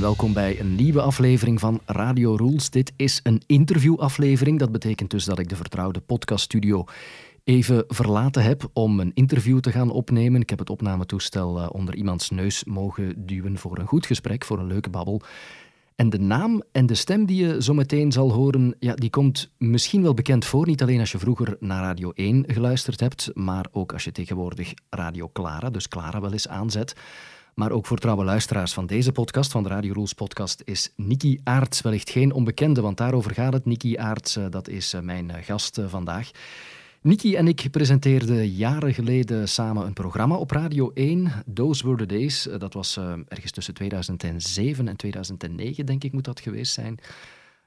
Welkom bij een nieuwe aflevering van Radio Rules. Dit is een interviewaflevering. Dat betekent dus dat ik de vertrouwde podcaststudio even verlaten heb om een interview te gaan opnemen. Ik heb het opnametoestel eh, onder iemands neus mogen duwen voor een goed gesprek, voor een leuke babbel. En de naam en de stem die je zo meteen zal horen, ja, die komt misschien wel bekend voor. Niet alleen als je vroeger naar Radio 1 geluisterd hebt, maar ook als je tegenwoordig Radio Clara, dus Clara wel eens aanzet. Maar ook voor trouwe luisteraars van deze podcast, van de Radio Rules podcast, is Niki Aarts wellicht geen onbekende, want daarover gaat het. Niki Aarts, eh, dat is eh, mijn eh, gast vandaag. Niki en ik presenteerden jaren geleden samen een programma op Radio 1, Those Were the Days. Dat was ergens tussen 2007 en 2009, denk ik, moet dat geweest zijn.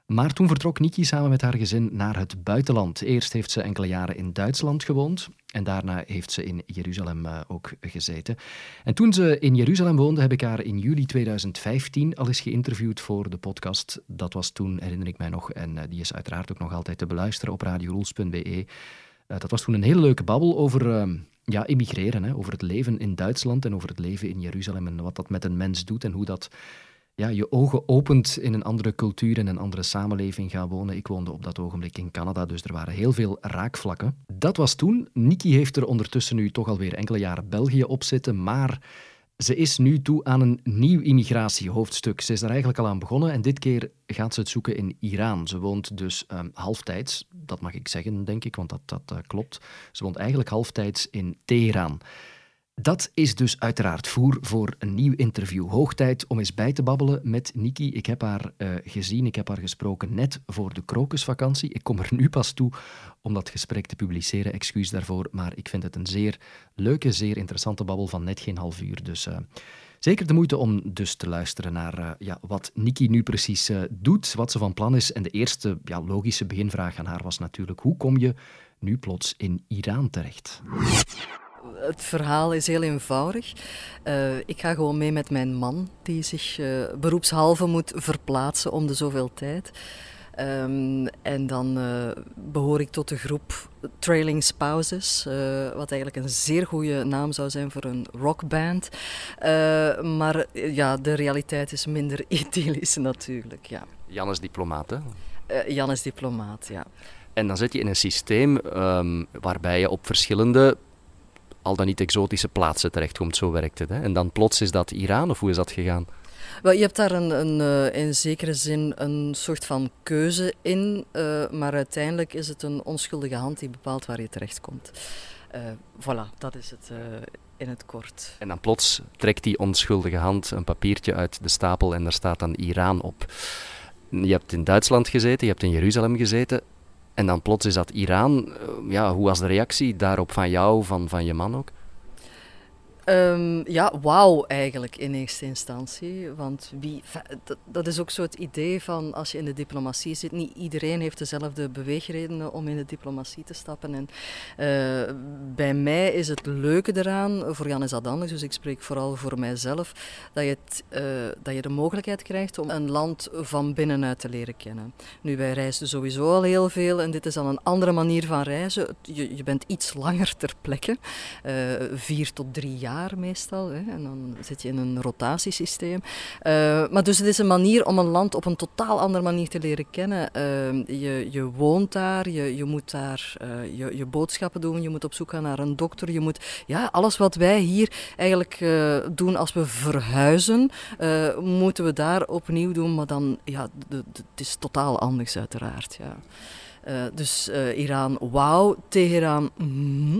Maar toen vertrok Niki samen met haar gezin naar het buitenland. Eerst heeft ze enkele jaren in Duitsland gewoond en daarna heeft ze in Jeruzalem uh, ook gezeten. En toen ze in Jeruzalem woonde, heb ik haar in juli 2015 al eens geïnterviewd voor de podcast. Dat was toen, herinner ik mij nog, en uh, die is uiteraard ook nog altijd te beluisteren op radiorules.be. Uh, eh, dat was toen een hele leuke babbel over ehm, ja, immigreren, hè, over het leven in Duitsland en over het leven in Jeruzalem en wat dat met een mens doet en hoe dat ja, je ogen opent in een andere cultuur en een andere samenleving gaan wonen. Ik woonde op dat ogenblik in Canada, dus er waren heel veel raakvlakken. Dat was toen. Niki heeft er ondertussen nu toch alweer enkele jaren België op zitten, maar ze is nu toe aan een nieuw immigratiehoofdstuk. Ze is daar eigenlijk al aan begonnen en dit keer gaat ze het zoeken in Iran. Ze woont dus um, halftijds, dat mag ik zeggen, denk ik, want dat, dat uh, klopt. Ze woont eigenlijk halftijds in Teheran. Dat is dus uiteraard voer voor een nieuw interview. Hoog tijd om eens bij te babbelen met Niki. Ik heb haar uh, gezien, ik heb haar gesproken net voor de krokusvakantie. Ik kom er nu pas toe om dat gesprek te publiceren. Excuus daarvoor, maar ik vind het een zeer leuke, zeer interessante babbel van net geen half uur. Dus uh, zeker de moeite om dus te luisteren naar uh, ja, wat Niki nu precies doet, wat ze van plan is. En de eerste ja, logische beginvraag aan haar was natuurlijk: hoe kom je nu plots in Iran terecht? Het verhaal is heel eenvoudig. Uh, ik ga gewoon mee met mijn man, die zich uh, beroepshalve moet verplaatsen om de zoveel tijd. Um, en dan uh, behoor ik tot de groep Trailing Spouses, wat eigenlijk een zeer goede naam zou zijn voor een rockband. maar ja, de realiteit is minder idyllisch natuurlijk. Ja. Jan is diplomaat, hè? Jan is diplomaat, ja. En dan zit je in een systeem um, waarbij je op verschillende al dan niet exotische plaatsen terechtkomt. Zo werkt het. Hè? En dan plots is dat Iran, of hoe is dat gegaan? Wel, je hebt daar een, een, uh, in zekere zin een soort van keuze in, uh, maar uiteindelijk is het een onschuldige hand die bepaalt waar je terechtkomt. Uh, voilà, dat is het in het kort. En dan plots trekt die onschuldige hand een papiertje uit de stapel en daar staat dan Iran op. Je hebt in Duitsland gezeten, je hebt in Jeruzalem gezeten. En dan plots is dat Iran. Eh, ja, hoe was de reactie daarop van jou, van, van je man ook? Um, ja, wauw eigenlijk in eerste instantie. Want wie, dat, is ook zo het idee van als je in de diplomatie zit. Niet iedereen heeft dezelfde beweegredenen om in de diplomatie te stappen. En uh, bij mij is het leuke eraan, voor Jan is dat anders, dus ik spreek vooral voor mijzelf, dat je, het, uh, dat je de mogelijkheid krijgt om een land van binnenuit te leren kennen. Nu, wij reizen sowieso al heel veel en dit is dan een andere manier van reizen. Je, je bent iets langer ter plekke, uh, vier tot drie jaar meestal. Hè, en dan zit je in een rotatiesysteem. Uh, maar dus het is een manier om een land op een totaal andere manier te leren kennen. Uh, je, je woont daar, je, je moet daar uh, je, je boodschappen doen, je moet op zoek gaan naar een dokter. Je moet, ja, alles wat wij hier eigenlijk doen als we verhuizen, moeten we daar opnieuw doen. Maar dan, ja, het is totaal anders uiteraard. Ja. Uh, dus uh, Iran, wauw. Teheran,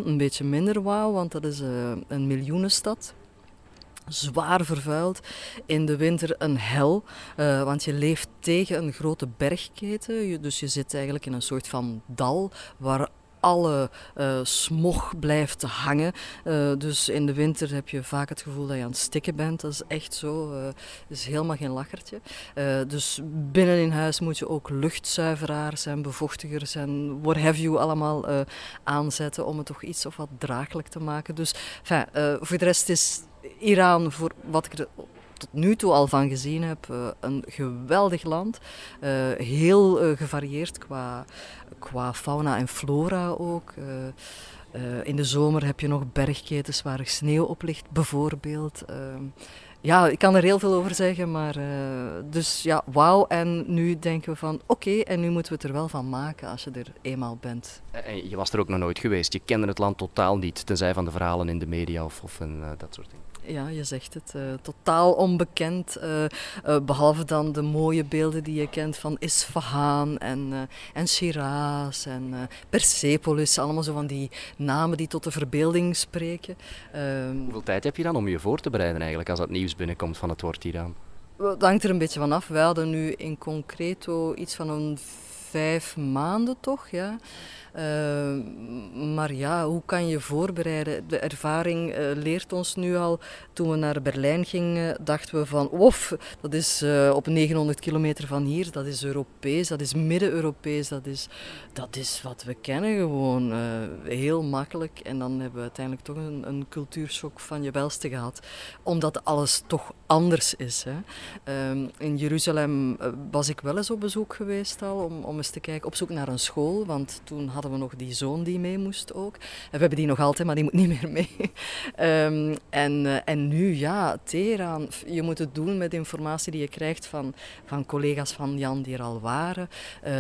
een beetje minder wauw, want dat is uh, een miljoenenstad. Zwaar vervuild. In de winter een hel, want je leeft tegen een grote bergketen. Dus je zit eigenlijk in een soort van dal waar alle uh, smog blijft hangen. Uh, dus in de winter heb je vaak het gevoel dat je aan het stikken bent. Dat is echt zo. Uh, is helemaal geen lachertje. dus binnen in huis moet je ook luchtzuiveraars en bevochtigers en what have you allemaal aanzetten om het toch iets of wat draaglijk te maken. Dus enfin, voor de rest is Iran, voor wat ik er nu toe al van gezien heb, een geweldig land. heel gevarieerd qua qua fauna en flora ook. In de zomer heb je nog bergketens waar er sneeuw op ligt, bijvoorbeeld. Uh, ja, ik kan er heel veel over zeggen, maar dus ja, wauw. En nu denken we van oké, en nu moeten we het er wel van maken als je er eenmaal bent. En je was er ook nog nooit geweest. Je kende het land totaal niet, tenzij van de verhalen in de media of, of dat soort dingen ja, je zegt het, uh, totaal onbekend. Uh, uh, behalve dan de mooie beelden die je kent van Isfahan en, en Shiraz en Persepolis. Allemaal zo van die namen die tot de verbeelding spreken. Ehm, Hoeveel tijd heb je dan om je voor te bereiden eigenlijk als dat nieuws binnenkomt van het woord Iran? Dat hangt er een beetje vanaf. Wij hadden nu in concreto iets van een vijf maanden toch, ja. Ehm, maar ja, hoe kan je voorbereiden? De ervaring eh, leert ons nu al. Toen we naar Berlijn gingen, dachten we van, wof, dat is uh, op 900 kilometer van hier, dat is Europees, dat is Midden-Europees, dat is, dat is wat we kennen gewoon. Heel makkelijk. En dan hebben we uiteindelijk toch een, een van je welste gehad. Omdat alles toch anders is. Hè. Um, in Jeruzalem was ik wel eens op bezoek geweest al, om, om te kijken, op zoek naar een school. Want toen hadden we nog die zoon die mee moest ook. En we hebben die nog altijd, maar die moet niet meer mee. um, en, uh, en nu, ja, Teheran. Je moet het doen met informatie die je krijgt van, van collega's van Jan die er al waren. Uh,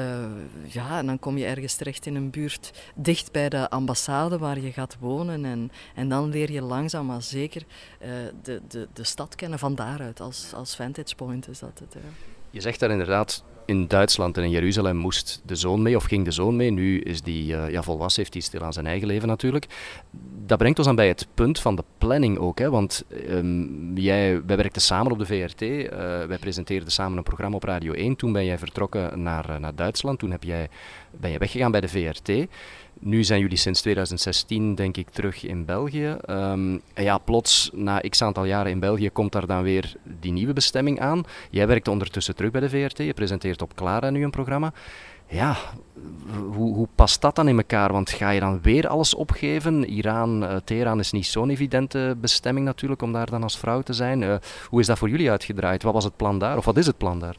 ja, en dan kom je ergens terecht in een buurt dicht bij de ambassade waar je gaat wonen. En, en dan leer je langzaam maar zeker uh, de, de, de stad kennen van daaruit. Als, als vantage point is dat het. Je zegt daar inderdaad in Duitsland en in Jeruzalem moest de zoon mee, of ging de zoon mee. Nu is die uh, ja, volwassen, heeft hij stil aan zijn eigen leven natuurlijk. Dat brengt ons dan bij het punt van de planning ook. Hè? Want um, jij, wij werkten samen op de VRT. Eh, wij presenteerden samen een programma op Radio 1. Toen ben jij vertrokken naar, uh, naar Duitsland. Toen heb jij, ben je weggegaan bij de VRT. Nu zijn jullie sinds 2016, denk ik, terug in België. Um, ja, plots, na x aantal jaren in België, komt daar dan weer die nieuwe bestemming aan. Jij werkt ondertussen terug bij de VRT, je presenteert op Clara nu een programma. Ja, hoe, hoe past dat dan in elkaar? Want ga je dan weer alles opgeven? Iran, uh, Teheran is niet zo'n evidente bestemming natuurlijk om daar dan als vrouw te zijn. Uh, hoe is dat voor jullie uitgedraaid? Wat was het plan daar? Of wat is het plan daar?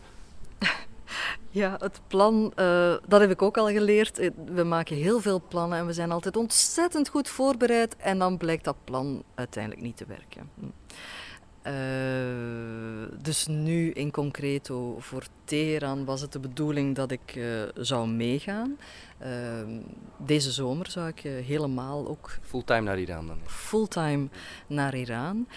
Ja, het plan, uh, dat heb ik ook al geleerd. Eh, we maken heel veel plannen en we zijn altijd ontzettend goed voorbereid. En dan blijkt dat plan uiteindelijk niet te werken. Uh, dus nu in concreto voor Teheran was het de bedoeling dat ik uh, zou meegaan. Uh, deze zomer zou ik helemaal ook... Fulltime naar Iran dan? Fulltime naar Iran.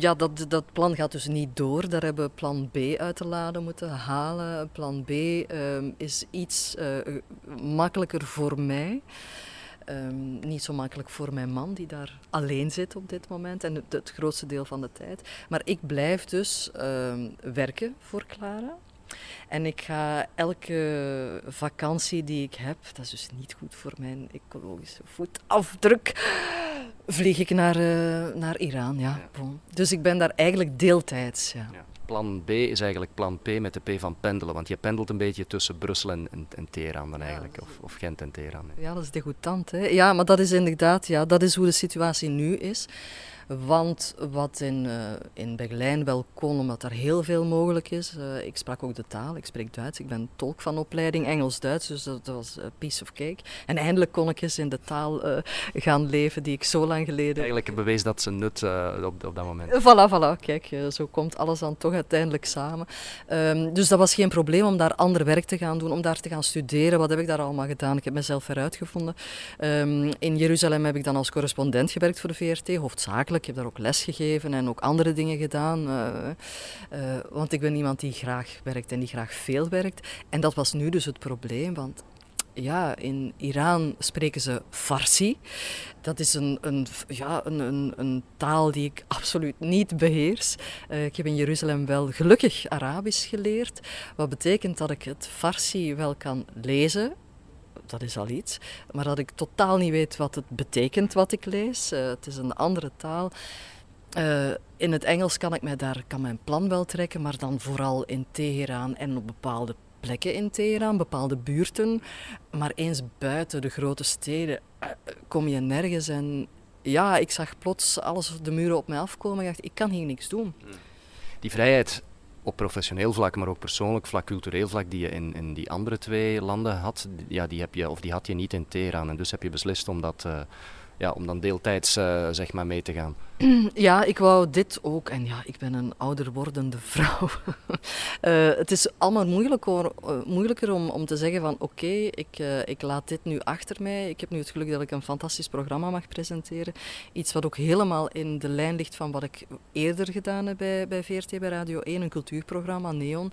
Ja, dat, dat plan gaat dus niet door. Daar hebben we plan B uit te laden moeten halen. Plan B uh, is iets uh, makkelijker voor mij. Um, niet zo makkelijk voor mijn man, die daar alleen zit op dit moment en het, het grootste deel van de tijd. Maar ik blijf dus ehm, werken voor Clara. En ik ga elke vakantie die ik heb, dat is dus niet goed voor mijn ecologische voetafdruk, vlieg ik naar, uh, naar Iran. Ja. ja. Dus ik ben daar eigenlijk deeltijds. Ja. ja. Plan B is eigenlijk plan P met de P van pendelen, want je pendelt een beetje tussen Brussel en, en, en Teheran dan eigenlijk, of, of, Gent en Teheran. Ja, dat is degoutant. Hè? Ja, maar dat is inderdaad, ja, dat is hoe de situatie nu is. Want wat in, uh, in Berlijn wel kon, omdat er heel veel mogelijk is. Uh, ik sprak ook de taal, ik spreek Duits. Ik ben tolk van opleiding Engels-Duits, dus dat, was a piece of cake. En eindelijk kon ik eens in de taal uh, gaan leven die ik zo lang geleden... Eigenlijk bewees dat ze nut op, op dat moment. Voilà, voilà. Kijk, zo komt alles dan toch uiteindelijk samen. Um, dus dat was geen probleem om daar ander werk te gaan doen, om daar te gaan studeren. Wat heb ik daar allemaal gedaan? Ik heb mezelf eruitgevonden. Um, in Jeruzalem heb ik dan als correspondent gewerkt voor de VRT, hoofdzakelijk ik heb daar ook les gegeven en ook andere dingen gedaan. Uh, uh, want ik ben iemand die graag werkt en die graag veel werkt. En dat was nu dus het probleem, want ja, in Iran spreken ze Farsi. Dat is een, een, ja, een, een, een taal die ik absoluut niet beheers. Uh, ik heb in Jeruzalem wel gelukkig Arabisch geleerd. Wat betekent dat ik het Farsi wel kan lezen, dat is al iets. Maar dat ik totaal niet weet wat het betekent wat ik lees. Uh, het is een andere taal. Uh, in het Engels kan ik mij daar kan mijn plan wel trekken, maar dan vooral in Teheran en op bepaalde plekken in Teheran, bepaalde buurten. Maar eens buiten de grote steden uh, kom je nergens. En ja, ik zag plots alles de muren op mij afkomen. Ik dacht, ik kan hier niks doen. Die vrijheid op professioneel vlak, maar ook persoonlijk vlak, cultureel vlak, die je in, in die andere twee landen had, ja, die, heb je, of die had je niet in Teheran. En dus heb je beslist om, dat, uh, ja, om dan deeltijds uh, zeg maar mee te gaan. Ja, ik wou dit ook. En ja, ik ben een ouder wordende vrouw. uh, het is allemaal moeilijker, uh, moeilijker om, om te zeggen van oké, ik, uh, ik laat dit nu achter mij. Ik heb nu het geluk dat ik een fantastisch programma mag presenteren. Iets wat ook helemaal in de lijn ligt van wat ik eerder gedaan heb bij, bij VRT, bij Radio 1, een cultuurprogramma, Neon.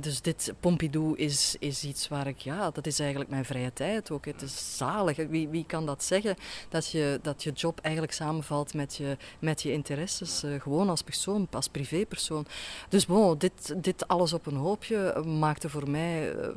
dus dit Pompidou is, is iets waar ik, ja, dat is eigenlijk mijn vrije tijd ook. Het is zalig. Wie, wie kan dat zeggen? Dat je, dat je job eigenlijk samenvalt met je met je interesses, uh, gewoon als persoon, als privépersoon. Dus bon, dit, dit alles op een hoopje maakte voor mij uh,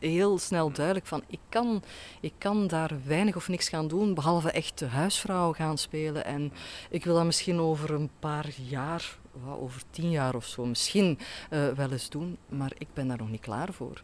heel snel duidelijk van ik kan, ik kan daar weinig of niks gaan doen, behalve echt de huisvrouw gaan spelen. En ik wil dat misschien over een paar jaar, over tien jaar of zo, misschien uh, wel eens doen, maar ik ben daar nog niet klaar voor.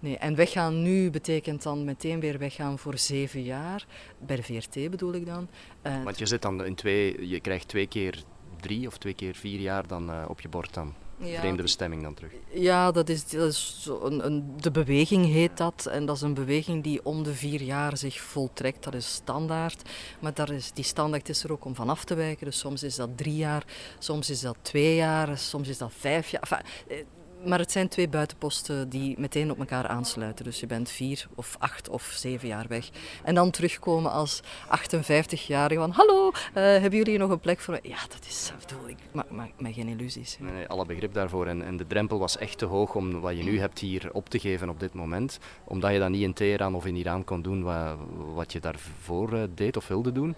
Nee, en weggaan nu betekent dan meteen weer weggaan voor zeven jaar. Bij de VRT bedoel ik dan. Uh, Want je zit dan in twee, je krijgt twee keer drie of twee keer vier jaar dan uh, op je bord dan. Ja, Vreemde bestemming dan terug. Ja, dat is, dat is zo een, een, de beweging heet dat. En dat is een beweging die om de vier jaar zich voltrekt. Dat is standaard. Maar daar is, die standaard is er ook om van af te wijken. Dus soms is dat drie jaar, soms is dat twee jaar, soms is dat vijf jaar. Enfin, maar het zijn twee buitenposten die meteen op elkaar aansluiten. Dus je bent vier of acht of zeven jaar weg. En dan terugkomen als 58-jarige van... Hallo, uh, hebben jullie nog een plek voor mij? Ja, dat is... Bedoel, ik maak, maak geen illusies. Nee, nee, alle begrip daarvoor. En, en, de drempel was echt te hoog om wat je nu hebt hier op te geven op dit moment. Omdat je dat niet in Teheran of in Iran kon doen wat, wat je daarvoor uh, deed of wilde doen.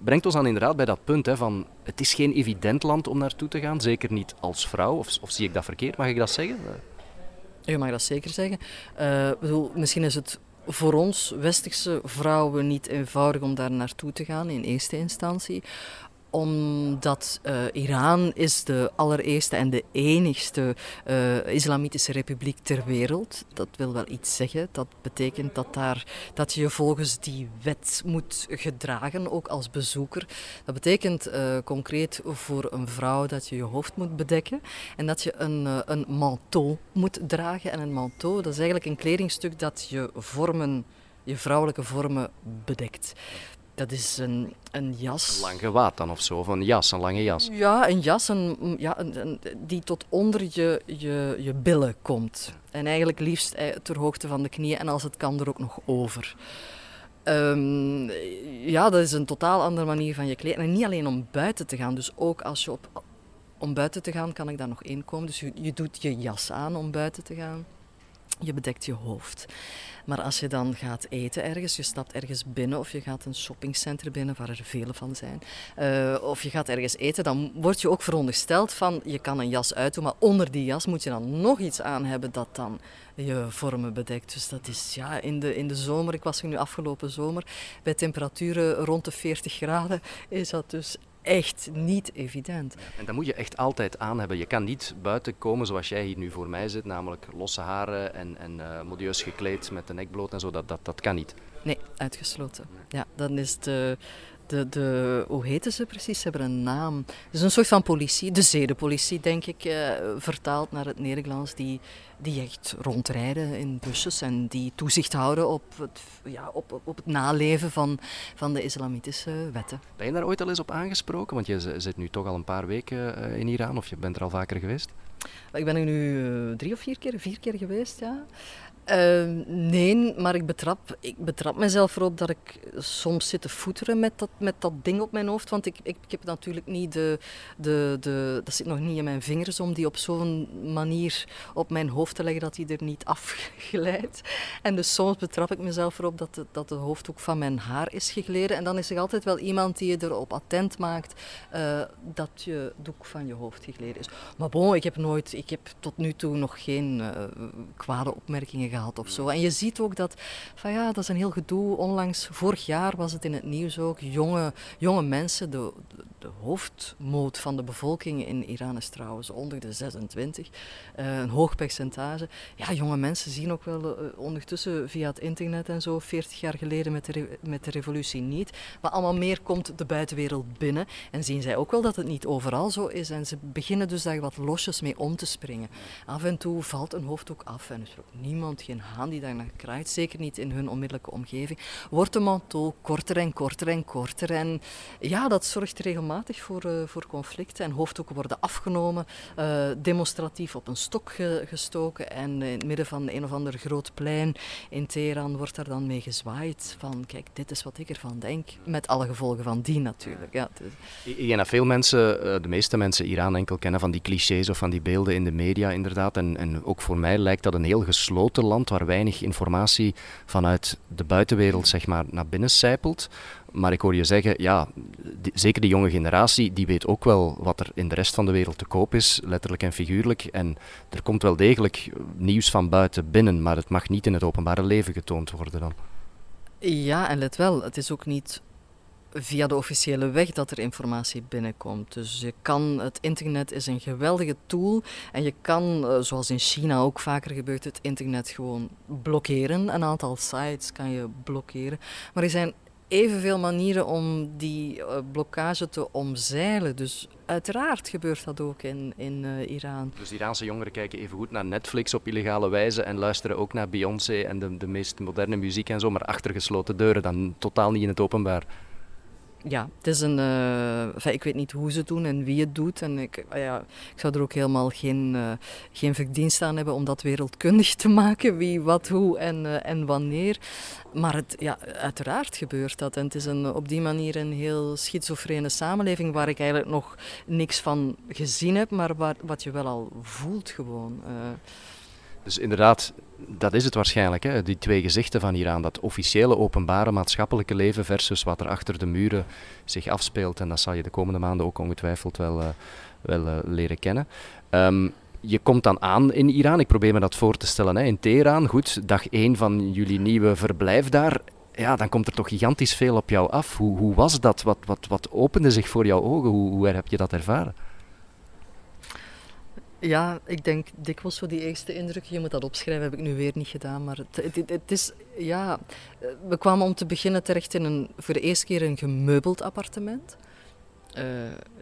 Brengt ons dan inderdaad bij dat punt hè, van... Het is geen evident land om naartoe te gaan. Zeker niet als vrouw. Of, of zie ik dat verkeerd? Mag ik dat zeggen? Zeggen? Je mag dat zeker zeggen. Uh, bedoel, misschien is het voor ons westerse vrouwen niet eenvoudig om daar naartoe te gaan in eerste instantie omdat uh, Iran is de allereerste en de enigste uh, islamitische republiek ter wereld. Dat wil wel iets zeggen. Dat betekent dat, daar, dat je volgens die wet moet gedragen, ook als bezoeker. Dat betekent uh, concreet voor een vrouw dat je je hoofd moet bedekken en dat je een, een manteau moet dragen. En een manteau, dat is eigenlijk een kledingstuk dat je vormen, je vrouwelijke vormen bedekt. Dat is een, een jas. Een lang gewaad dan of zo, of een jas, een lange jas. Ja, een jas een, ja, een, een, die tot onder je, je, je billen komt. En eigenlijk liefst eh, ter hoogte van de knieën en als het kan er ook nog over. Um, ja, dat is een totaal andere manier van je kleden. En niet alleen om buiten te gaan, dus ook als je op... Om buiten te gaan kan ik daar nog in komen. Dus je, je doet je jas aan om buiten te gaan. Je bedekt je hoofd. Maar als je dan gaat eten ergens, je stapt ergens binnen of je gaat een shoppingcenter binnen, waar er vele van zijn, uh, of je gaat ergens eten, dan word je ook verondersteld van je kan een jas uitdoen, maar onder die jas moet je dan nog iets aan hebben dat dan je vormen bedekt. Dus dat is ja, in de, in de zomer, ik was er nu afgelopen zomer, bij temperaturen rond de 40 graden, is dat dus echt niet evident. En dat moet je echt altijd aan hebben. Je kan niet buiten komen zoals jij hier nu voor mij zit, namelijk losse haren en, en uh, modieus gekleed met de nek bloot en zo. Dat, dat, dat kan niet. Nee, uitgesloten. Ja, dan is de, de, de, hoe heten ze precies? Ze hebben een naam. Het is een soort van politie, de zedenpolitie, denk ik, uh, vertaald naar het Nederlands, die, die echt rondrijden in busjes en die toezicht houden op het, ja, op, op het naleven van, van de islamitische wetten. Ben je daar ooit al eens op aangesproken? Want je zit nu toch al een paar weken uh, in Iran, of je bent er al vaker geweest? Ik ben er nu uh, drie of vier keer, vier keer geweest, ja. Uh, nee, maar ik betrap, ik betrap mezelf erop dat ik soms zit te voeteren met dat, met dat ding op mijn hoofd. Want ik, ik, heb natuurlijk niet de, de, de. Dat zit nog niet in mijn vingers om die op zo'n manier op mijn hoofd te leggen dat die er niet afglijdt. En dus soms betrap ik mezelf erop dat de, dat de hoofddoek van mijn haar is gegleden. En dan is er altijd wel iemand die je erop attent maakt uh, dat je doek van je hoofd gegleden is. Maar bon, ik heb nooit, ik heb tot nu toe nog geen uh, kwade opmerkingen gehad En je ziet ook dat, van ja, dat is een heel gedoe. Onlangs, vorig jaar was het in het nieuws ook, jonge, jonge mensen, de, de hoofdmoot van de bevolking in Iran is trouwens onder de 26, uh, een hoog percentage. Ja, jonge mensen zien ook wel uh, ondertussen via het internet en zo, 40 jaar geleden met de, met de revolutie niet. Maar allemaal meer komt de buitenwereld binnen en zien zij ook wel dat het niet overal zo is. En ze beginnen dus daar wat losjes mee om te springen. Af en toe valt een hoofddoek af en is er ook niemand, geen haan die daar naar kraait, zeker niet in hun onmiddellijke omgeving. Wordt de manteau korter en korter en korter en ja, dat zorgt regelmatig voor, uh, voor conflicten en hoofddoeken worden afgenomen, uh, demonstratief op een stok ge gestoken en in het midden van een of ander groot plein in Teheran wordt daar dan mee gezwaaid van kijk, dit is wat ik ervan denk, met alle gevolgen van die natuurlijk. Ja, dat veel mensen, de meeste mensen Iran enkel kennen van die clichés of van die beelden in de media inderdaad en, en ook voor mij lijkt dat een heel gesloten land waar weinig informatie vanuit de buitenwereld zeg maar, naar binnen sijpelt. Maar ik hoor je zeggen, ja, zeker de jonge generatie, die weet ook wel wat er in de rest van de wereld te koop is, letterlijk en figuurlijk. En er komt wel degelijk nieuws van buiten binnen, maar het mag niet in het openbare leven getoond worden dan. Ja, en let wel, het is ook niet via de officiële weg dat er informatie binnenkomt. Dus je kan, het internet is een geweldige tool en je kan, eh, zoals in China ook vaker gebeurt, het internet gewoon blokkeren. Een aantal sites kan je blokkeren. Maar er zijn evenveel manieren om die uh, blokkage te omzeilen. Dus uiteraard gebeurt dat ook in, in uh, Iran. Dus Iraanse jongeren kijken even goed naar Netflix op illegale wijze en luisteren ook naar Beyoncé en de, de meest moderne muziek en zo, maar achter gesloten deuren, dan totaal niet in het openbaar ja, het is een. Uh, ik weet niet hoe ze het doen en wie het doet. En ik, ah ja, ik zou er ook helemaal geen, uh, geen verdienst aan hebben om dat wereldkundig te maken. Wie, wat, hoe en, uh, en wanneer. Maar het, ja, uiteraard gebeurt dat. En het is een, op die manier een heel schizofrene samenleving waar ik eigenlijk nog niks van gezien heb, maar waar, wat je wel al voelt gewoon. Dus inderdaad, dat is het waarschijnlijk, hè? die twee gezichten van Iran. Dat officiële openbare maatschappelijke leven versus wat er achter de muren zich afspeelt. En dat zal je de komende maanden ook ongetwijfeld wel, uh, wel uh, leren kennen. Um, je komt dan aan in Iran, ik probeer me dat voor te stellen, hè? in Teheran. Goed, dag 1 van jullie nieuwe verblijf daar. Ja, dan komt er toch gigantisch veel op jou af. Hoe, hoe was dat? Wat, wat, wat opende zich voor jouw ogen? Hoe, hoe heb je dat ervaren? Ja, ik denk dikwijls zo die eerste indruk. Je moet dat opschrijven, heb ik nu weer niet gedaan. Maar het, het, het, is, ja, we kwamen om te beginnen terecht in een, voor de eerste keer een gemeubeld appartement. Uh,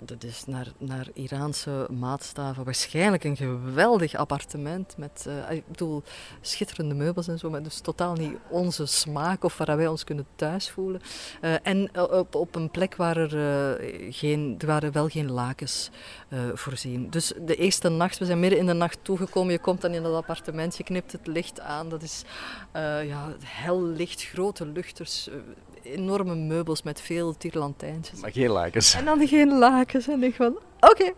dat is naar, naar Iraanse maatstaven waarschijnlijk een geweldig appartement met, uh, ik bedoel, schitterende meubels en zo, maar dus totaal niet onze smaak of waar wij ons kunnen thuis voelen. Uh, en op, op een plek waar er, geen, er waren wel geen lakens voorzien. Dus de eerste nacht, we zijn midden in de nacht toegekomen, je komt dan in dat appartement, je knipt het licht aan, dat is ja, hel licht, grote luchters, enorme meubels met veel tierlantijntjes. Maar geen lakens. En dan geen lakens. En ik van, oké.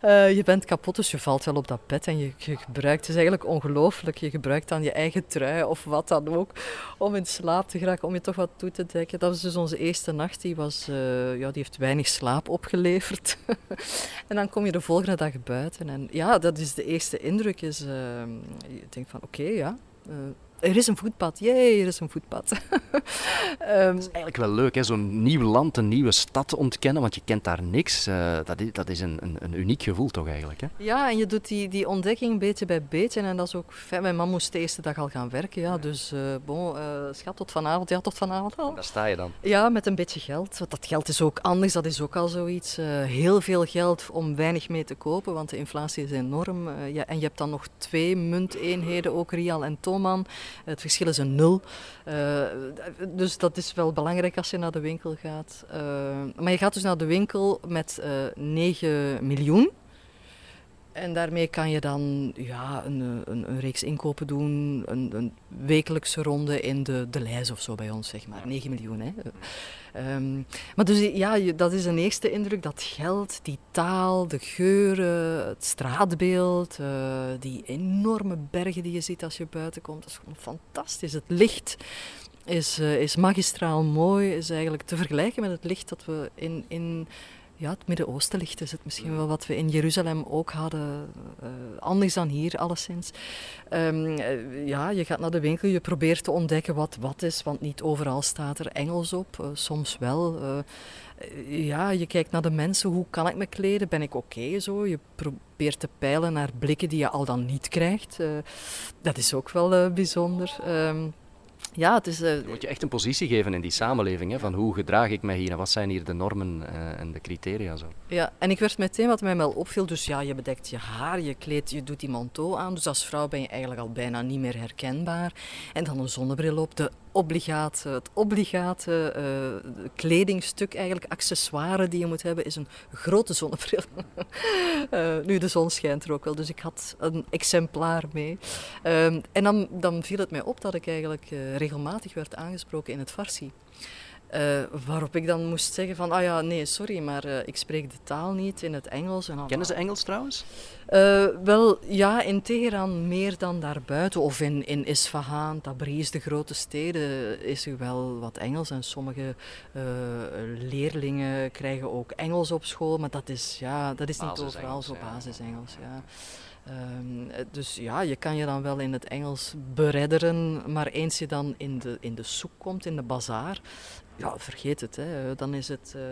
Eh, je bent kapot, dus je valt wel op dat bed en je, je gebruikt, het is eigenlijk ongelooflijk, je gebruikt dan je eigen trui of wat dan ook om in slaap te geraken, om je toch wat toe te dekken. Dat was dus onze eerste nacht, die, was, uh, ja, die heeft weinig slaap opgeleverd. en dan kom je de volgende dag buiten en ja, dat is de eerste indruk, is, uh, je denkt van oké, ja er is een voetpad, jee, er is een voetpad. um, dat is eigenlijk wel leuk, zo'n nieuw land, een nieuwe stad ontkennen, want je kent daar niks. Uh, dat is, dat is een, een, een, uniek gevoel toch eigenlijk? Hè? Ja, en je doet die, die ontdekking beetje bij beetje. En dat is ook fijn. Mijn man moest de eerste dag al gaan werken, ja. Dus uh, bon, uh, schat, tot vanavond, ja, tot vanavond al. daar sta je dan? Ja, met een beetje geld. Want dat geld is ook anders, dat is ook al zoiets. heel veel geld om weinig mee te kopen, want de inflatie is enorm. ja, en je hebt dan nog twee munteenheden, ook Rial en Toman. Het verschil is een nul. Uh, dus dat is wel belangrijk als je naar de winkel gaat. Uh, maar je gaat dus naar de winkel met uh, eh, 9 miljoen. En daarmee kan je dan ja, een, een, een reeks inkopen doen, een, een, wekelijkse ronde in de, de lijst of zo bij ons, zeg maar. 9 miljoen, hè. Um, maar dus ja, dat is een eerste indruk, dat geld, die taal, de geuren, het straatbeeld, uh, die enorme bergen die je ziet als je buiten komt, dat is gewoon fantastisch. Het licht is, uh, is magistraal mooi, is eigenlijk te vergelijken met het licht dat we in... in ja, het Midden-Oosten ligt is het misschien wel wat we in Jeruzalem ook hadden. Uh, anders dan hier, alleszins. Um, ja, je gaat naar de winkel, je probeert te ontdekken wat wat is, want niet overal staat er Engels op. Uh, soms wel. ja, je kijkt naar de mensen, hoe kan ik me kleden? Ben ik oké zo? Je probeert te peilen naar blikken die je al dan niet krijgt. dat is ook wel bijzonder. Um, ja, het is... Uh... moet je echt een positie geven in die samenleving, hè, van hoe gedraag ik mij hier en wat zijn hier de normen uh, en de criteria. Zo. Ja, en ik werd meteen wat mij wel opviel, dus ja, je bedekt je haar, je kleedt, je doet die manteau aan, dus als vrouw ben je eigenlijk al bijna niet meer herkenbaar. En dan een zonnebril op, de obligate, het obligate kledingstuk, eigenlijk accessoire die je moet hebben, is een grote zonnebril. nu, de zon schijnt er ook wel, dus ik had een exemplaar mee. Ehm, en dan, dan viel het mij op dat ik eigenlijk regelmatig werd aangesproken in het Farsi. Uh, waarop ik dan moest zeggen van, ah ja, nee, sorry, maar uh, ik spreek de taal niet in het Engels. En Kennen ze Engels trouwens? Uh, wel, ja, in Teheran meer dan daarbuiten. Of in, in Isfahan, Tabriz, de grote steden, is er wel wat Engels. En sommige leerlingen krijgen ook Engels op school. Maar dat is, ja, dat is niet overal zo basis-Engels. Ja. Um, dus ja, je kan je dan wel in het Engels beredderen, maar eens je dan in de, in de soek komt, in de bazaar, ja, vergeet het. Hè. Dan is het uh,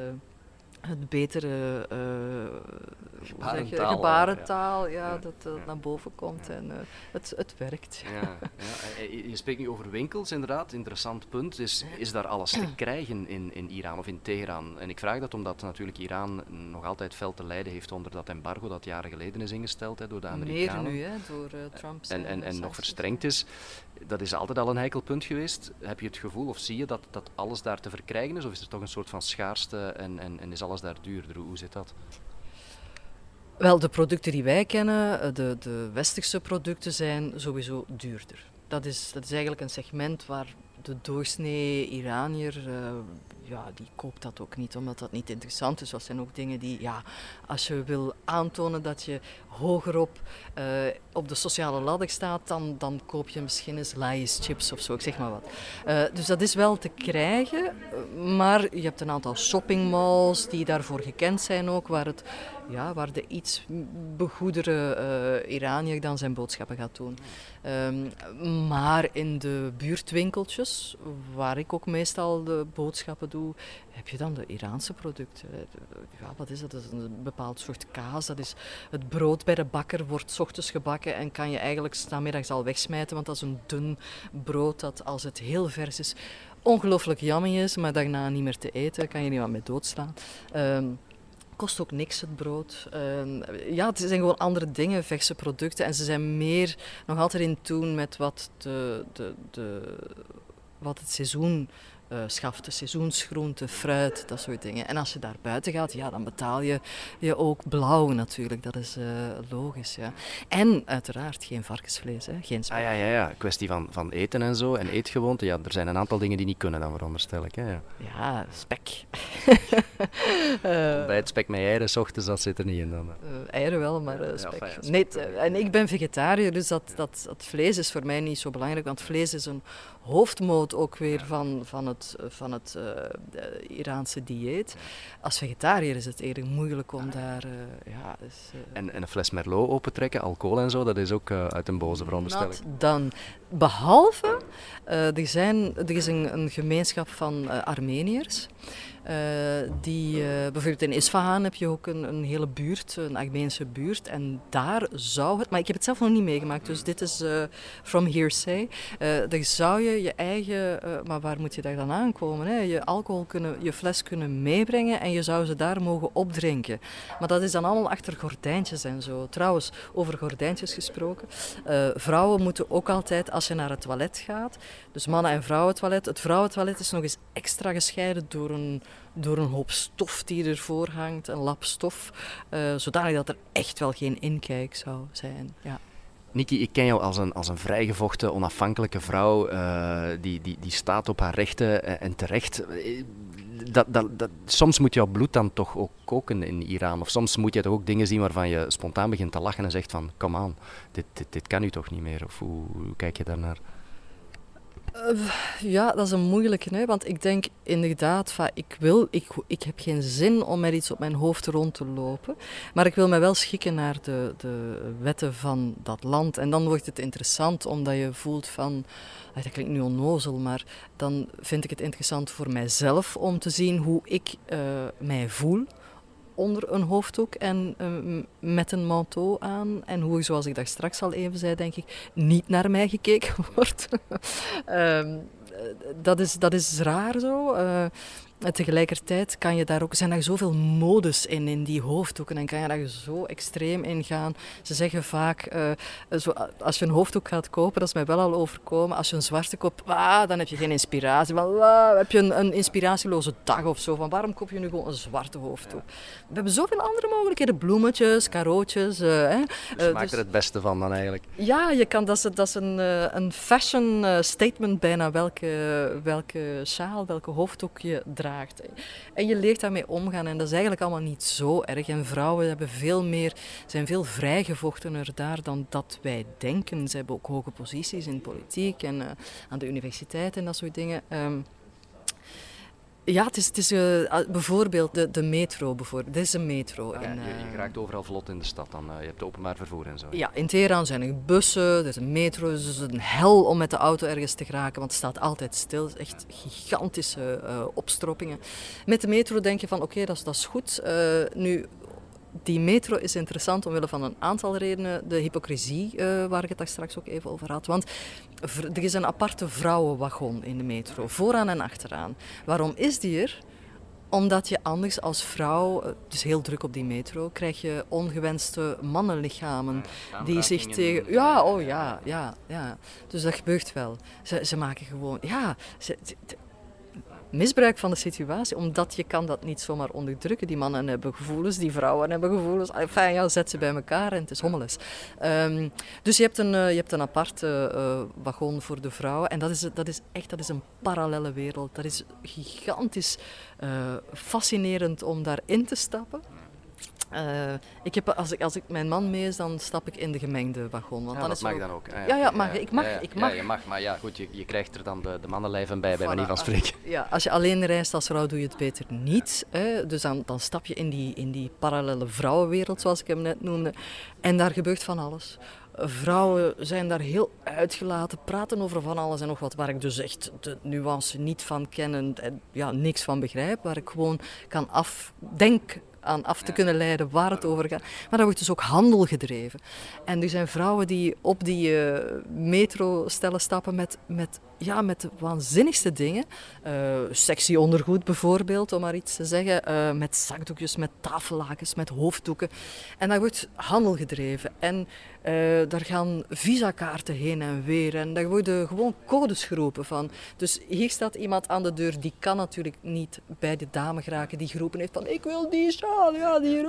het betere uh, gebarentaal, je, gebarentaal ja, ja, dat, dat naar boven komt en uh, het, het werkt. Ja, je spreekt nu over winkels, inderdaad. Interessant punt. Is, is daar alles te krijgen in, in Iran of in Teheran? En ik vraag dat omdat natuurlijk Iran nog altijd fel te lijden heeft onder dat embargo dat jaren geleden is ingesteld hè, door de Amerikanen. Meer nu, hè, door Trump. En, en, en nog verstrengd is dat is altijd al een heikel punt geweest. Heb je het gevoel of zie je dat, dat alles daar te verkrijgen is? Of is er toch een soort van schaarste en, en, en is alles daar duurder? Hoe zit dat? Wel, de producten die wij kennen, eh, de, de westerse producten, zijn sowieso duurder. Dat is, dat is eigenlijk een segment waar de doorsnee Iranier uh, ja, die koopt dat ook niet, omdat dat niet interessant is. Dat zijn ook dingen die, ja, als je wil aantonen dat je hogerop uh, op de sociale ladder staat, dan, dan koop je misschien eens Lay's chips of zo, ik zeg maar wat. Uh, dus dat is wel te krijgen, maar je hebt een aantal shoppingmalls die daarvoor gekend zijn ook, waar, het, ja, waar de iets begoedere uh, dan zijn boodschappen gaat doen. Um, maar in de buurtwinkeltjes, waar ik ook meestal de boodschappen doe, heb je dan de Iraanse producten. Ja, wat is dat? Dat is een bepaald soort kaas. Dat is het brood bij de bakker wordt ochtends gebakken en kan je eigenlijk namiddags al wegsmijten, want dat is een dun brood dat als het heel vers is ongelooflijk yummy is, maar daarna niet meer te eten, kan je niet wat mee doodslaan. Um, kost ook niks het brood. Uh, ja, het zijn gewoon andere dingen, verse producten. En ze zijn meer nog altijd in tune met wat, de, de, de, wat het seizoen uh, schaften, seizoensgroenten, fruit, dat soort dingen. En als je daar buiten gaat, ja, dan betaal je, je ook blauw natuurlijk, dat is uh, logisch. Ja. En uiteraard geen varkensvlees, hè. geen spek. Ah, ja, ja, ja, kwestie van, van eten en zo en eetgewoonten. Ja, er zijn een aantal dingen die niet kunnen, dan veronderstel ik. Hè, ja. ja, spek. uh, Bij het spek met eieren, s ochtends, dat zit er niet in dan. eieren wel, maar spek. Ja, enfin, nee, en ik ben vegetariër, dus dat, dat, dat vlees is voor mij niet zo belangrijk, want vlees is een hoofdmoot ook weer van, van het, van het uh, Iraanse dieet. Als vegetariër is het eerder moeilijk om daar... Uh, ja, dus, uh, en, en een fles Merlot opentrekken, alcohol en zo, dat is ook uit een boze veronderstelling. dan. Behalve, er, zijn, er is een, een gemeenschap van Armeniërs. Uh, die, uh, bijvoorbeeld in Isfahan heb je ook een, een, hele buurt, een Armeense buurt. En daar zou het, maar ik heb het zelf nog niet meegemaakt, dus dit is uh, from hearsay. daar zou je je eigen, maar waar moet je daar dan aankomen? Hè? Je alcohol kunnen, je fles kunnen meebrengen en je zou ze daar mogen opdrinken. Maar dat is dan allemaal achter gordijntjes en zo. Trouwens, over gordijntjes gesproken. vrouwen moeten ook altijd, als je naar het toilet gaat, dus mannen- en vrouwentoilet, het vrouwentoilet is nog eens extra gescheiden door een door een hoop stof die ervoor hangt, een lap stof, uh, zodanig dat er echt wel geen inkijk zou zijn. Ja. Niki, ik ken jou als een, als een vrijgevochten, onafhankelijke vrouw uh, die, die, die staat op haar rechten en, terecht. Dat, dat, dat, soms moet jouw bloed dan toch ook koken in Iran. Of soms moet je toch ook dingen zien waarvan je spontaan begint te lachen en zegt van, kom aan, dit, dit, dit kan nu toch niet meer. Of hoe, hoe kijk je daarnaar? Uh, ja, dat is een moeilijke, hè? want ik denk inderdaad, van, ik, wil, ik, ik heb geen zin om met iets op mijn hoofd rond te lopen, maar ik wil me wel schikken naar de, de wetten van dat land. En dan wordt het interessant, omdat je voelt van, ah, dat klinkt nu onnozel, maar dan vind ik het interessant voor mijzelf om te zien hoe ik uh, mij voel onder een hoofddoek en uh, met een manteau aan. En hoe, zoals ik daar straks al even zei, denk ik, niet naar mij gekeken wordt. um, dat, is, dat is raar zo. Uh, En tegelijkertijd kan je daar ook, zijn er zoveel modus in, in die hoofddoeken. En kan je daar zo extreem in gaan. Ze zeggen vaak, uh, zo, als je een hoofddoek gaat kopen, dat is mij wel al overkomen. Als je een zwarte koopt, ah, dan heb je geen inspiratie. Van, ah, heb je een, een, inspiratieloze dag of zo. Van waarom koop je nu gewoon een zwarte hoofddoek? We hebben zoveel andere mogelijkheden. Bloemetjes, carootjes. Uh, hè. Dus je maakt er het beste van dan eigenlijk. Ja, je kan, dat, is, dat is een, een fashion statement bijna welke, welke sjaal, welke hoofddoek je draagt. En je leert daarmee omgaan en dat is eigenlijk allemaal niet zo erg. En vrouwen hebben veel meer, zijn veel vrijgevochtener daar dan dat wij denken. Ze hebben ook hoge posities in politiek en uh, aan de universiteit en dat soort dingen. Um, ja, het is, het is uh, bijvoorbeeld de, de metro. Bijvoorbeeld. Dit is een metro. Ja, in, uh, je, je, raakt overal vlot in de stad. Dan, uh, je hebt openbaar vervoer en zo. Ja, in Teheran zijn er bussen, er is een metro. Dus het is een hel om met de auto ergens te geraken, want het staat altijd stil. Echt gigantische opstroppingen. Met de metro denk je van oké, okay, dat, dat is goed. nu, die metro is interessant omwille van een aantal redenen. De hypocrisie, uh, waar ik het daar straks ook even over had. Want er is een aparte vrouwenwagon in de metro, vooraan en achteraan. Waarom is die er? Omdat je anders als vrouw, het is heel druk op die metro, krijg je ongewenste mannenlichamen die zich tegen. Ja, oh ja, ja, ja. Dus dat gebeurt wel. Ze, ze maken gewoon. Ja, ze, misbruik van de situatie, omdat je kan dat niet zomaar onderdrukken. Die mannen hebben gevoelens, die vrouwen hebben gevoelens. Enfin, ja, zet ze bij elkaar en het is hommeles. Um, dus je hebt een, uh, je hebt een aparte uh, wagon voor de vrouwen en dat is, dat is echt dat is een parallele wereld. Dat is gigantisch uh, fascinerend om daarin te stappen. Uh, ik heb, als, ik, als ik mijn man mee is, dan stap ik in de gemengde wagon. Want ja, dan dat is mag ook... dan ook. Ja, ja, ja, mag, ik mag. Ik mag. Ja, je mag, maar ja, goed, je, je krijgt er dan de, de mannenlijven bij, bij voilà. manier van spreken. Ja, als je alleen reist als vrouw, doe je het beter niet. Hè. Dus dan, dan stap je in die, in die parallele vrouwenwereld, zoals ik hem net noemde. En daar gebeurt van alles. Vrouwen zijn daar heel uitgelaten, praten over van alles en nog wat, waar ik dus echt de nuance niet van ken en ja, niks van begrijp, waar ik gewoon kan afdenken aan af te kunnen leiden waar het over gaat. Maar daar wordt dus ook handel gedreven. En er zijn vrouwen die op die uh, metro stellen stappen met, met, ja, met de waanzinnigste dingen. Uh, sexy ondergoed bijvoorbeeld, om maar iets te zeggen. Uh, met zakdoekjes, met tafellakens, met hoofddoeken. En daar wordt handel gedreven. En daar gaan visakaarten heen en weer. En daar worden gewoon codes geroepen van. Dus hier staat iemand aan de deur, die kan natuurlijk niet bij de dame geraken die geroepen heeft van ik wil die sjaal, ja, die,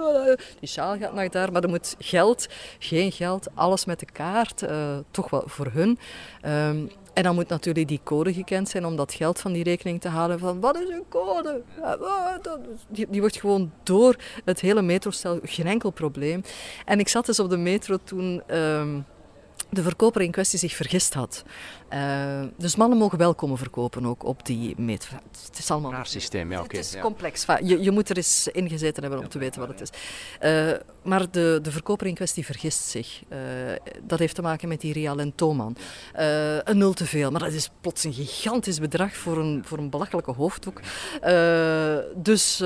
die sjaal gaat naar daar. Maar er moet geld, geen geld, alles met de kaart, toch wel voor hun. Um, en dan moet natuurlijk die code gekend zijn om dat geld van die rekening te halen. Van wat is een code? Die, die, wordt gewoon door het hele metrostel geen enkel probleem. En ik zat dus op de metro toen. Um, de verkoper in kwestie zich vergist had. Uh, dus mannen mogen wel komen verkopen ook op die meet. Het is allemaal... Raar systeem, ja, oké. Het is ja. complex. Je, je, moet er eens ingezeten hebben om te weten wat het is. Uh, maar de, de verkoper in kwestie vergist zich. Uh, dat heeft te maken met die Rial en Thoman. een nul te veel, maar dat is plots een gigantisch bedrag voor een, voor een belachelijke hoofddoek. dus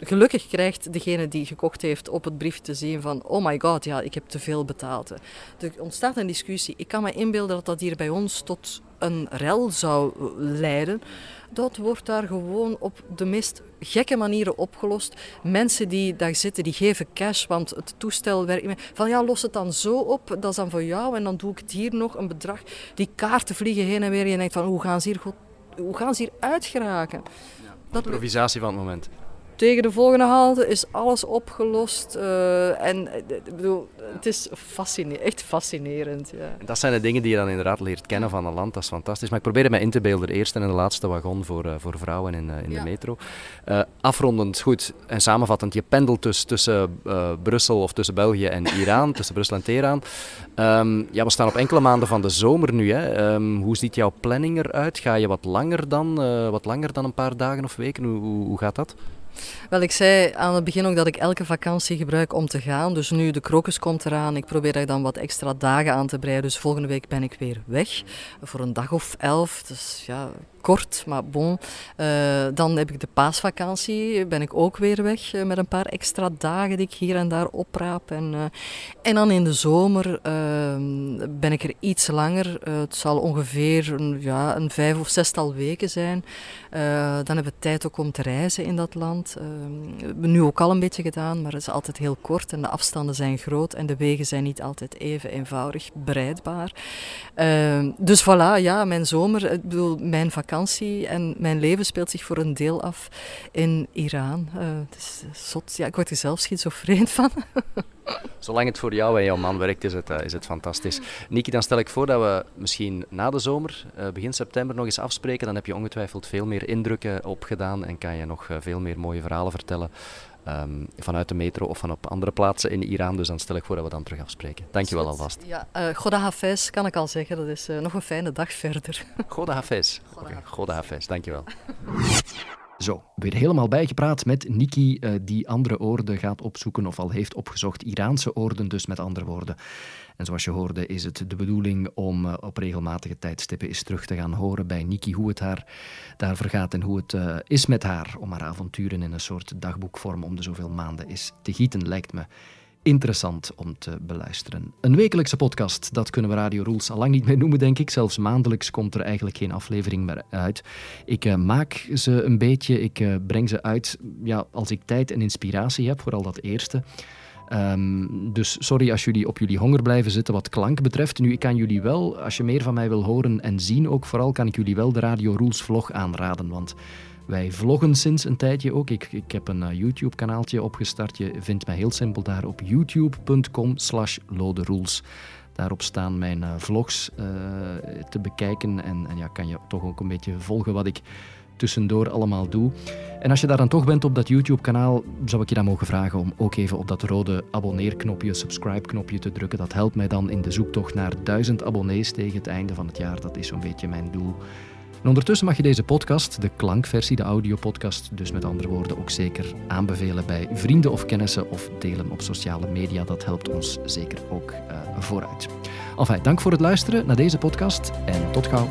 gelukkig krijgt degene die gekocht heeft op het brief te zien van oh my god, ja, ik heb te veel betaald. Er ontstaat een discussie. Ik kan me inbeelden dat dat hier bij ons tot een rel zou leiden. Dat wordt daar gewoon op de meest gekke manieren opgelost. Mensen die daar zitten, die geven cash, want het toestel werkt niet meer. Van ja, los het dan zo op, dat is dan voor jou en dan doe ik het hier nog, een bedrag. Die kaarten vliegen heen en weer en je denkt van hoe gaan ze hier, hoe gaan ze hier uitgeraken? Ja, dat improvisatie van het moment tegen de volgende halte is alles opgelost. Uh, en ik bedoel, het is fascinerend, echt fascinerend. Ja. En dat zijn de dingen die je dan inderdaad leert kennen van een land. Dat is fantastisch. Maar ik probeer me in te beelden. De eerste en de laatste wagon voor, uh, voor vrouwen in, in ja. de metro. afrondend, goed en samenvattend. Je pendelt dus tussen Brussel of tussen België en Iran. tussen Brussel en Teheran. Um, ja, we staan op enkele maanden van de zomer nu. Hè. Um, hoe ziet jouw planning eruit? Ga je wat langer dan, wat langer dan een paar dagen of weken? Hoe, hoe, hoe gaat dat? Wel, ik zei aan het begin ook dat ik elke vakantie gebruik om te gaan. Dus nu de krokus komt eraan, ik probeer daar dan wat extra dagen aan te breiden. Dus volgende week ben ik weer weg voor een dag of elf. Dus ja, kort, maar bon. dan heb ik de paasvakantie, ben ik ook weer weg met een paar extra dagen die ik hier en daar opraap. En, en dan in de zomer ehm, ben ik er iets langer. het zal ongeveer een, ja, een vijf of zestal weken zijn. dan hebben we tijd ook om te reizen in dat land. Ehm, we hebben nu ook al een beetje gedaan, maar het is altijd heel kort en de afstanden zijn groot en de wegen zijn niet altijd even eenvoudig bereidbaar. Ehm, dus voilà, ja, mijn zomer, ik bedoel, mijn vakantie en mijn leven speelt zich voor een deel af in Iran. Uh, het is zot, ja, ik word er zelf schizofreen van. Zolang het voor jou en jouw man werkt, is het, uh, is het fantastisch. Niki, dan stel ik voor dat we misschien na de zomer, begin september, nog eens afspreken. Dan heb je ongetwijfeld veel meer indrukken opgedaan en kan je nog veel meer mooie verhalen vertellen Um, vanuit de metro of van op andere plaatsen in Iran. Dus dan stel ik voor dat we dan terug afspreken. Dankjewel alvast. Ja, uh, Goda Hafez kan ik al zeggen. Dat is uh, nog een fijne dag verder. Goda Hafez. Goda Hafez, dankjewel. Zo, weer helemaal bijgepraat met Niki, uh, die andere oorden gaat opzoeken of al heeft opgezocht. Iraanse oorden dus, met andere woorden. En zoals je hoorde is het de bedoeling om uh, op regelmatige tijdstippen eens terug te gaan horen bij Niki hoe het haar daar vergaat en hoe het uh, is met haar om haar avonturen in een soort dagboekvorm om de zoveel maanden is te gieten, lijkt me interessant om te beluisteren. Een wekelijkse podcast, dat kunnen we Radio Rules al lang niet meer noemen, denk ik. Zelfs maandelijks komt er eigenlijk geen aflevering meer uit. Ik uh, maak ze een beetje, ik uh, breng ze uit ja, als ik tijd en inspiratie heb, vooral dat eerste. Um, dus sorry als jullie op jullie honger blijven zitten wat klank betreft. Nu, ik kan jullie wel, als je meer van mij wil horen en zien ook vooral, kan ik jullie wel de Radio Rules vlog aanraden. Want wij vloggen sinds een tijdje ook. Ik, ik heb een uh, YouTube-kanaaltje opgestart. Je vindt mij heel simpel daar op youtube.com slash loderules. Daarop staan mijn uh, vlogs uh, te bekijken en, en ja, kan je toch ook een beetje volgen wat ik tussendoor allemaal doe. En als je daar dan toch bent op dat YouTube-kanaal, zou ik je dan mogen vragen om ook even op dat rode abonneerknopje, subscribe-knopje te drukken. Dat helpt mij dan in de zoektocht naar duizend abonnees tegen het einde van het jaar. Dat is zo'n beetje mijn doel. En ondertussen mag je deze podcast, de klankversie, de audiopodcast, dus met andere woorden ook zeker aanbevelen bij vrienden of kennissen of delen op sociale media. Dat helpt ons zeker ook uh, vooruit. Enfin, dank voor het luisteren naar deze podcast en tot gauw.